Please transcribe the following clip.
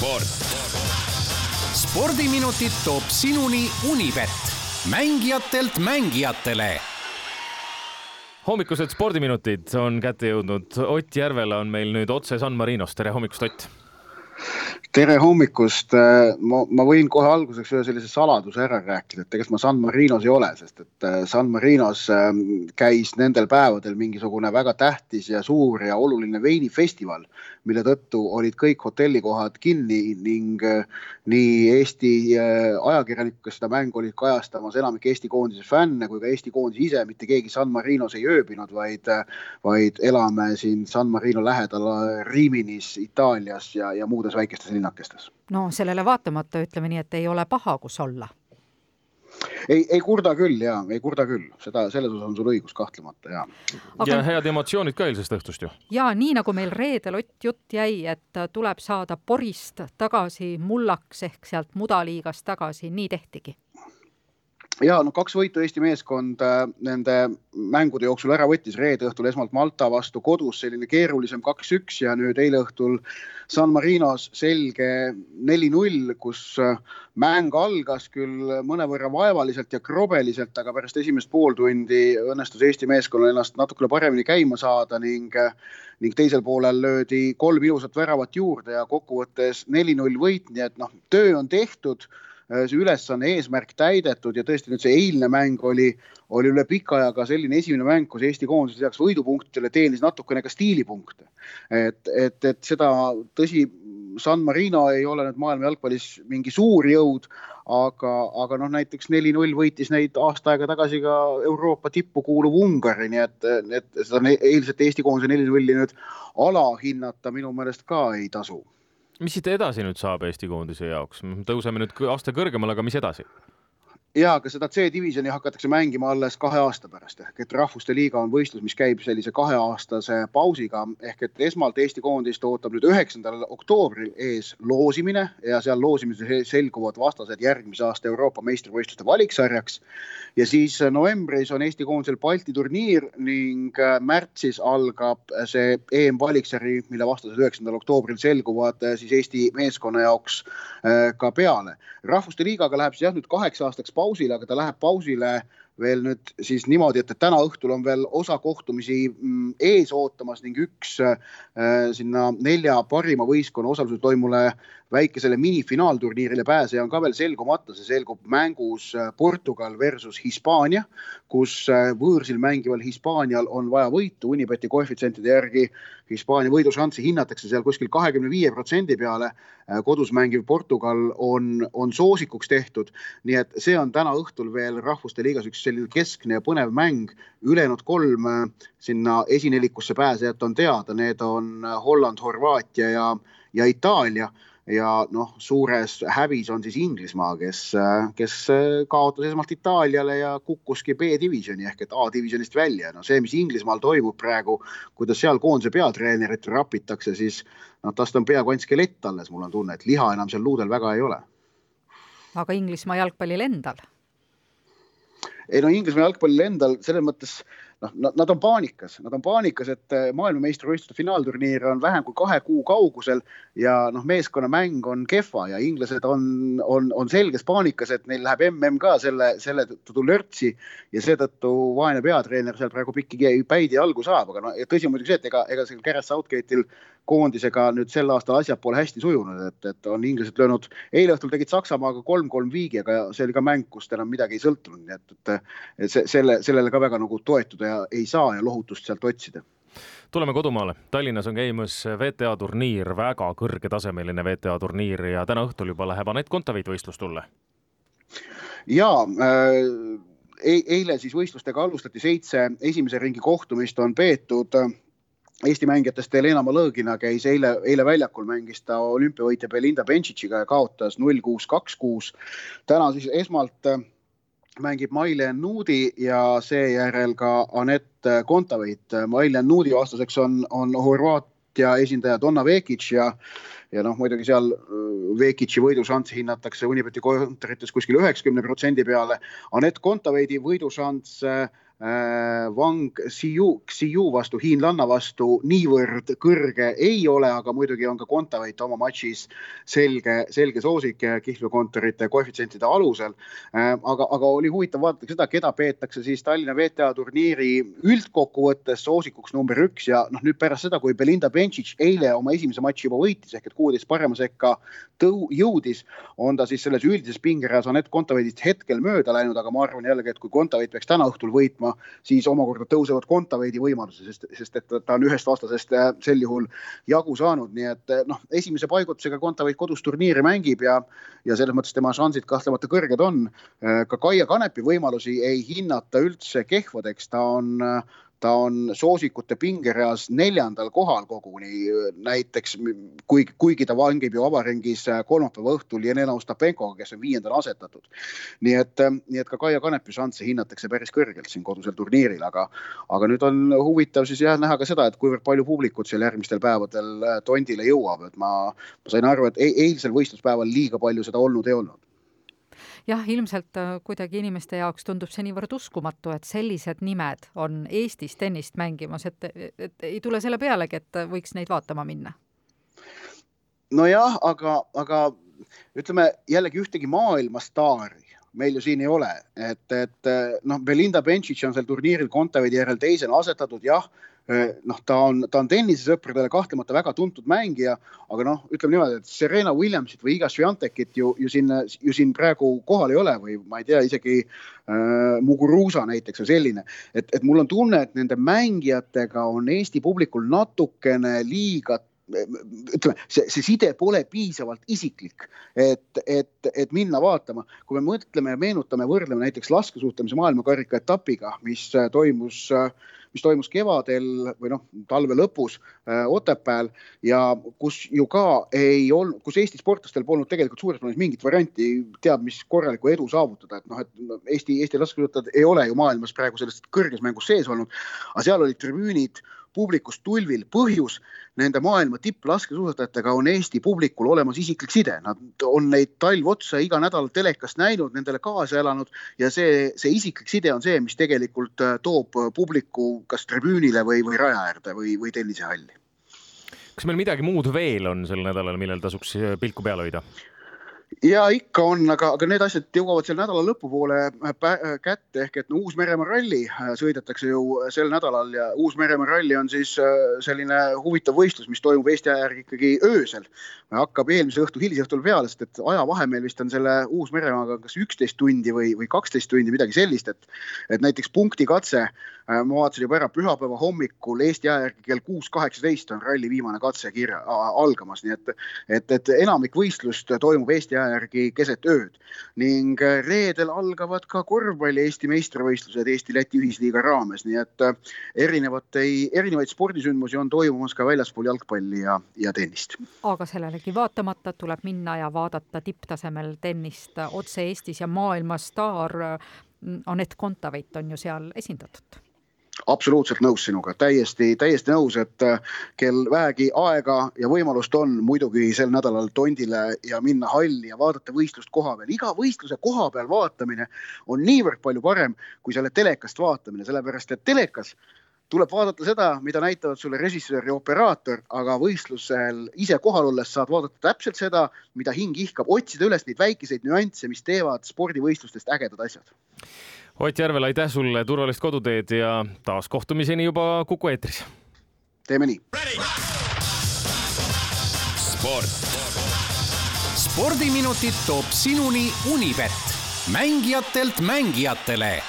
sport. spordiminutid toob sinuni Unibet, mängijatelt mängijatele hommikused spordiminutid on kätte jõudnud. Ott Järvela on meil nüüd otse San Marinos, tere hommikust, Ott tere hommikust, äh, ma, ma võin kohe alguseks ühe sellise saladuse ära rääkida, et tegelikult ma San Marinos ei ole, sest et äh, San Marinos ähm, käis nendel päevadel mingisugune väga tähtis ja suur ja oluline veinifestival, mille tõttu olid kõik hotellikohad kinni ning äh, nii Eesti ajakirjanikud, kes seda mängu olid kajastamas, enamik Eesti koondise fänne kui ka Eesti koondis ise, mitte keegi San Marinos ei ööbinud, vaid, vaid elame siin San Marino lähedal Riminis, Itaalias ja, ja muudes väikestes linnakestes. no sellele vaatamata ütleme nii, et ei ole paha, kus olla ei, ei kurda küll ja ei kurda küll, seda, selles osas on sul õigus kahtlemata ja Aga.... ja head emotsioonid ka eilsest õhtust ju. ja nii nagu meil reedel Ott jutt jäi, et tuleb saada porist tagasi mullaks ehk sealt mudaliigast tagasi, nii tehtigi ja noh, kaks võitu Eesti meeskond äh, nende mängude jooksul ära võttis, reede õhtul esmalt Malta vastu kodus selline keerulisem kaks-üks ja nüüd eile õhtul San Marinos selge neli-null, kus äh, mäng algas küll mõnevõrra vaevaliselt ja krobeliselt, aga pärast esimest pooltundi õnnestus Eesti meeskonnal ennast natukene paremini käima saada ning äh, ning teisel poolel löödi kolm ilusat väravat juurde ja kokkuvõttes neli-null võit, nii et noh, töö on tehtud see ülesanne, eesmärk täidetud ja tõesti nüüd see eilne mäng oli, oli üle pika aja ka selline esimene mäng, kus Eesti koondis lisaks võidupunktidele teenis natukene ka stiilipunkte. et, et, et seda tõsi, San Marino ei ole nüüd maailma jalgpallis mingi suur jõud, aga, aga noh, näiteks neli-null võitis neid aasta aega tagasi ka Euroopa tippu kuuluv Ungari, nii et, et seda eilset Eesti koondise neli-nulli nüüd alahinnata minu meelest ka ei tasu mis siit edasi nüüd saab Eesti koondise jaoks, tõuseme nüüd aste kõrgemale, aga mis edasi? Ja, aga seda C-divisjoni hakatakse mängima alles kahe aasta pärast ehk et rahvuste liiga on võistlus, mis käib sellise kaheaastase pausiga ehk et esmalt Eesti koondist ootab nüüd üheksandal oktoobril ees loosimine ja seal loosimises selguvad vastased järgmise aasta Euroopa meistrivõistluste valiksarjaks. ja siis novembris on Eesti koondisel Balti turniir ning äh, märtsis algab see EM-valiksari, mille vastased üheksandal oktoobril selguvad äh, siis Eesti meeskonna jaoks äh, ka peale. rahvuste liigaga läheb siis jah nüüd kaheks aastaks pausile, aga ta läheb pausile veel nüüd siis niimoodi, et, täna õhtul on veel osa kohtumisi mm, ees ootamas ning üks äh, sinna nelja parima võistkonna osalusel toimule väikesele minifinaalturniirile pääseja on ka veel selgumata, see selgub mängus äh, Portugal versus Hispaania, kus äh, võõrsil mängival Hispaanial on vaja võitu, Unibeti koefitsientide järgi Hispaania võidušanssi hinnatakse seal kuskil kahekümne viie protsendi peale. Äh, kodus mängiv Portugal on, on soosikuks tehtud, nii et see on täna õhtul veel Rahvuste Liigas üks selline keskne ja põnev mäng. ülejäänud kolm sinna esinelikusse pääsejat on teada, need on Holland, Horvaatia ja, ja Itaalia ja noh, suures häbis on siis Inglismaa, kes, kes kaotas esmalt Itaaliale ja kukkuski B-divisjoni ehk et A-divisjonist välja. no see, mis Inglismaal toimub praegu, kuidas seal koondise peatreenerit rapitakse, siis noh, tast on peaaegu ainult skelett alles, mul on tunne, et liha enam seal luudel väga ei ole. aga Inglismaa jalgpallil endal? Ei no Inglismaa jalgpallil endal selles mõttes noh, nad on paanikas, nad on paanikas, et eh, maailmameistrivõistluste finaalturniir on vähem kui kahe kuu kaugusel ja noh, meeskonnamäng on kehva ja inglased on, on, on selges paanikas, et neil läheb mm ka selle, selle tõttu lörtsi ja seetõttu vaene peatreener seal praegu pikki päid ja jalgu saab, aga no tõsi muidugi see, et ega, ega seal Gareth Southgate'il koondisega nüüd sel aastal asjad pole hästi sujunud, et, et on inglased löönud, eile õhtul tegid Saksamaaga kolm-kolm viigi, aga see oli ka mäng, kust enam midagi ei sõltunud, nii et, et, see, selle, sellele ka väga nagu toetuda ja ei saa ja lohutust sealt otsida tuleme kodumaale, Tallinnas on käimas VTA turniir, väga kõrgetasemeline VTA turniir ja täna õhtul juba läheb Anett Kontaveit võistlustulle. ja äh, eile siis võistlustega alustati, seitse esimese ringi kohtumist on peetud Eesti mängijatest Helena Malõgina käis eile, eile väljakul, mängis ta olümpiavõitja Belinda Bencic'iga ja kaotas null kuus, kaks kuus. täna siis esmalt mängib Mailen Nuudi ja seejärel ka Anett Kontaveit. Mailen Nuudi vastaseks on, on Horvaatia esindaja Donna Vekic ja ja noh, muidugi seal äh, Vekici võidušanssi hinnatakse Unibeti kontorites kuskil üheksakümne protsendi peale. Anett Kontaveidi võidušanss äh, Wang Xiu, Xiu vastu, Hiinlanna vastu niivõrd kõrge ei ole, aga muidugi on ka Kontaveit oma matšis selge, selge soosik kihlveokontorite koefitsientide alusel. aga, aga oli huvitav vaadata seda, keda peetakse siis Tallinna VTA turniiri üldkokkuvõttes soosikuks number üks ja noh, nüüd pärast seda, kui Belinda Bencic eile oma esimese matši juba võitis ehk et kuueteist parema sekka tõu-, jõudis, on ta siis selles üldises pingereas Anett Kontaveidist hetkel mööda läinud, aga ma arvan jällegi, et kui Kontaveit peaks täna õhtul võitma, siis omakorda tõusevad Kontaveidi võimalused, sest, sest et ta on ühest vastasest äh, sel juhul jagu saanud, nii et äh, noh, esimese paigutusega Kontaveit kodus turniiri mängib ja, ja selles mõttes tema šansid kahtlemata kõrged on. Äh, ka Kaia Kanepi võimalusi ei hinnata üldse kehvadeks, ta on ta on soosikute pingereas neljandal kohal koguni. Näiteks, kuigi, kuigi ta vangib ju avaringis kolmapäeva õhtul Jelena Ostapenkoga, kes on viiendana asetatud. nii et, nii et ka Kaia Kanepi šansse hinnatakse päris kõrgelt siin kodusel turniiril, aga, aga nüüd on huvitav siis jah näha ka seda, et kuivõrd palju publikut seal järgmistel päevadel tondile jõuab, et ma, ma sain aru, et eilsel võistluspäeval liiga palju seda olnud ei olnud jah, ilmselt äh, kuidagi inimeste jaoks tundub see niivõrd uskumatu, et sellised nimed on Eestis tennist mängimas, et, et ei tule selle pealegi, et võiks neid vaatama minna. nojah, aga, aga ütleme jällegi ühtegi maailmastaari meil ju siin ei ole, et, et noh, Belinda Bencic on seal turniiril Kontaveidi järel teisena asetatud, jah noh, ta on, ta on tennisesõpradele kahtlemata väga tuntud mängija, aga noh, ütleme niimoodi, et Serena Williamsit või Iga Swiatekit ju, ju siin, ju siin praegu kohal ei ole või ma ei tea, isegi äh, Muguruza näiteks või selline. et, et mul on tunne, et nende mängijatega on Eesti publikul natukene liiga ütleme, see, see side pole piisavalt isiklik, et, et, et minna vaatama. kui me mõtleme ja meenutame, võrdleme näiteks laskesuusatamise maailmakarika etapiga, mis toimus mis toimus kevadel või noh, talve lõpus äh, Otepääl ja kus ju ka ei olnud, kus Eesti sportlastel polnud tegelikult suures plaanis mingit varianti teab mis korralikku edu saavutada, et noh, et Eesti, Eesti laskesuusatajad ei ole ju maailmas praegu selles kõrges mängus sees olnud, aga seal olid tribüünid publikust tulvil. põhjus nende maailma tipplaskesuusatajatega on Eesti publikul olemas isiklik side, nad on neid talv otsa iga nädal telekast näinud, nendele kaasa elanud ja see, see isiklik side on see, mis tegelikult äh, toob publiku kas tribüünile või, või raja äärde või, või tennisehalli. kas meil midagi muud veel on sel nädalal, millel tasuks äh, pilku peal hoida? Ja ikka on, aga, aga need asjad jõuavad seal nädala lõpupoole äh, äh, kätte ehk et no Uus-Meremaa ralli äh, sõidetakse ju sel nädalal ja Uus-Meremaa ralli on siis selline huvitav võistlus, mis toimub Eesti aja järgi ikkagi öösel. hakkab eelmise õhtu hilisõhtul peale, sest et ajavahe meil vist on selle Uus-Meremaaga kas üksteist tundi või, või kaksteist tundi, midagi sellist, et, et näiteks punktikatse ma vaatasin juba ära pühapäeva hommikul Eesti aja järgi kell kuus kaheksateist on ralli viimane katse kirja algamas, nii et, et, et enamik võistlust toimub Eesti aja järgi keset ööd ning äh, reedel algavad ka korvpalli Eesti meistrivõistlused Eesti-Läti ühisliiga raames, nii et äh, erinevate, erinevaid spordisündmusi on toimumas ka väljaspool jalgpalli ja, ja tennist. aga sellelegi vaatamata tuleb minna ja vaadata tipptasemel tennist otse Eestis ja maailma staar Anett Kontaveit on ju seal esindatud absoluutselt nõus sinuga, täiesti, täiesti nõus, et äh, kel vähegi aega ja võimalust on muidugi sel nädalal tondile ja minna halli ja vaadata võistlust koha peal. iga võistluse koha peal vaatamine on niivõrd palju parem kui selle telekast vaatamine, sellepärast et telekas tuleb vaadata seda, mida näitavad sulle režissöör ja operaator, aga võistlusel ise kohal olles saad vaadata täpselt seda, mida hing ihkab, otsida üles neid väikeseid nüansse, mis teevad spordivõistlustest ägedad asjad Ott Järvel, aitäh sulle, turvalist koduteed ja taas kohtumiseni juba Kuku eetris. teeme nii. sport. spordiminutid toob sinuni Unibet, mängijatelt mängijatele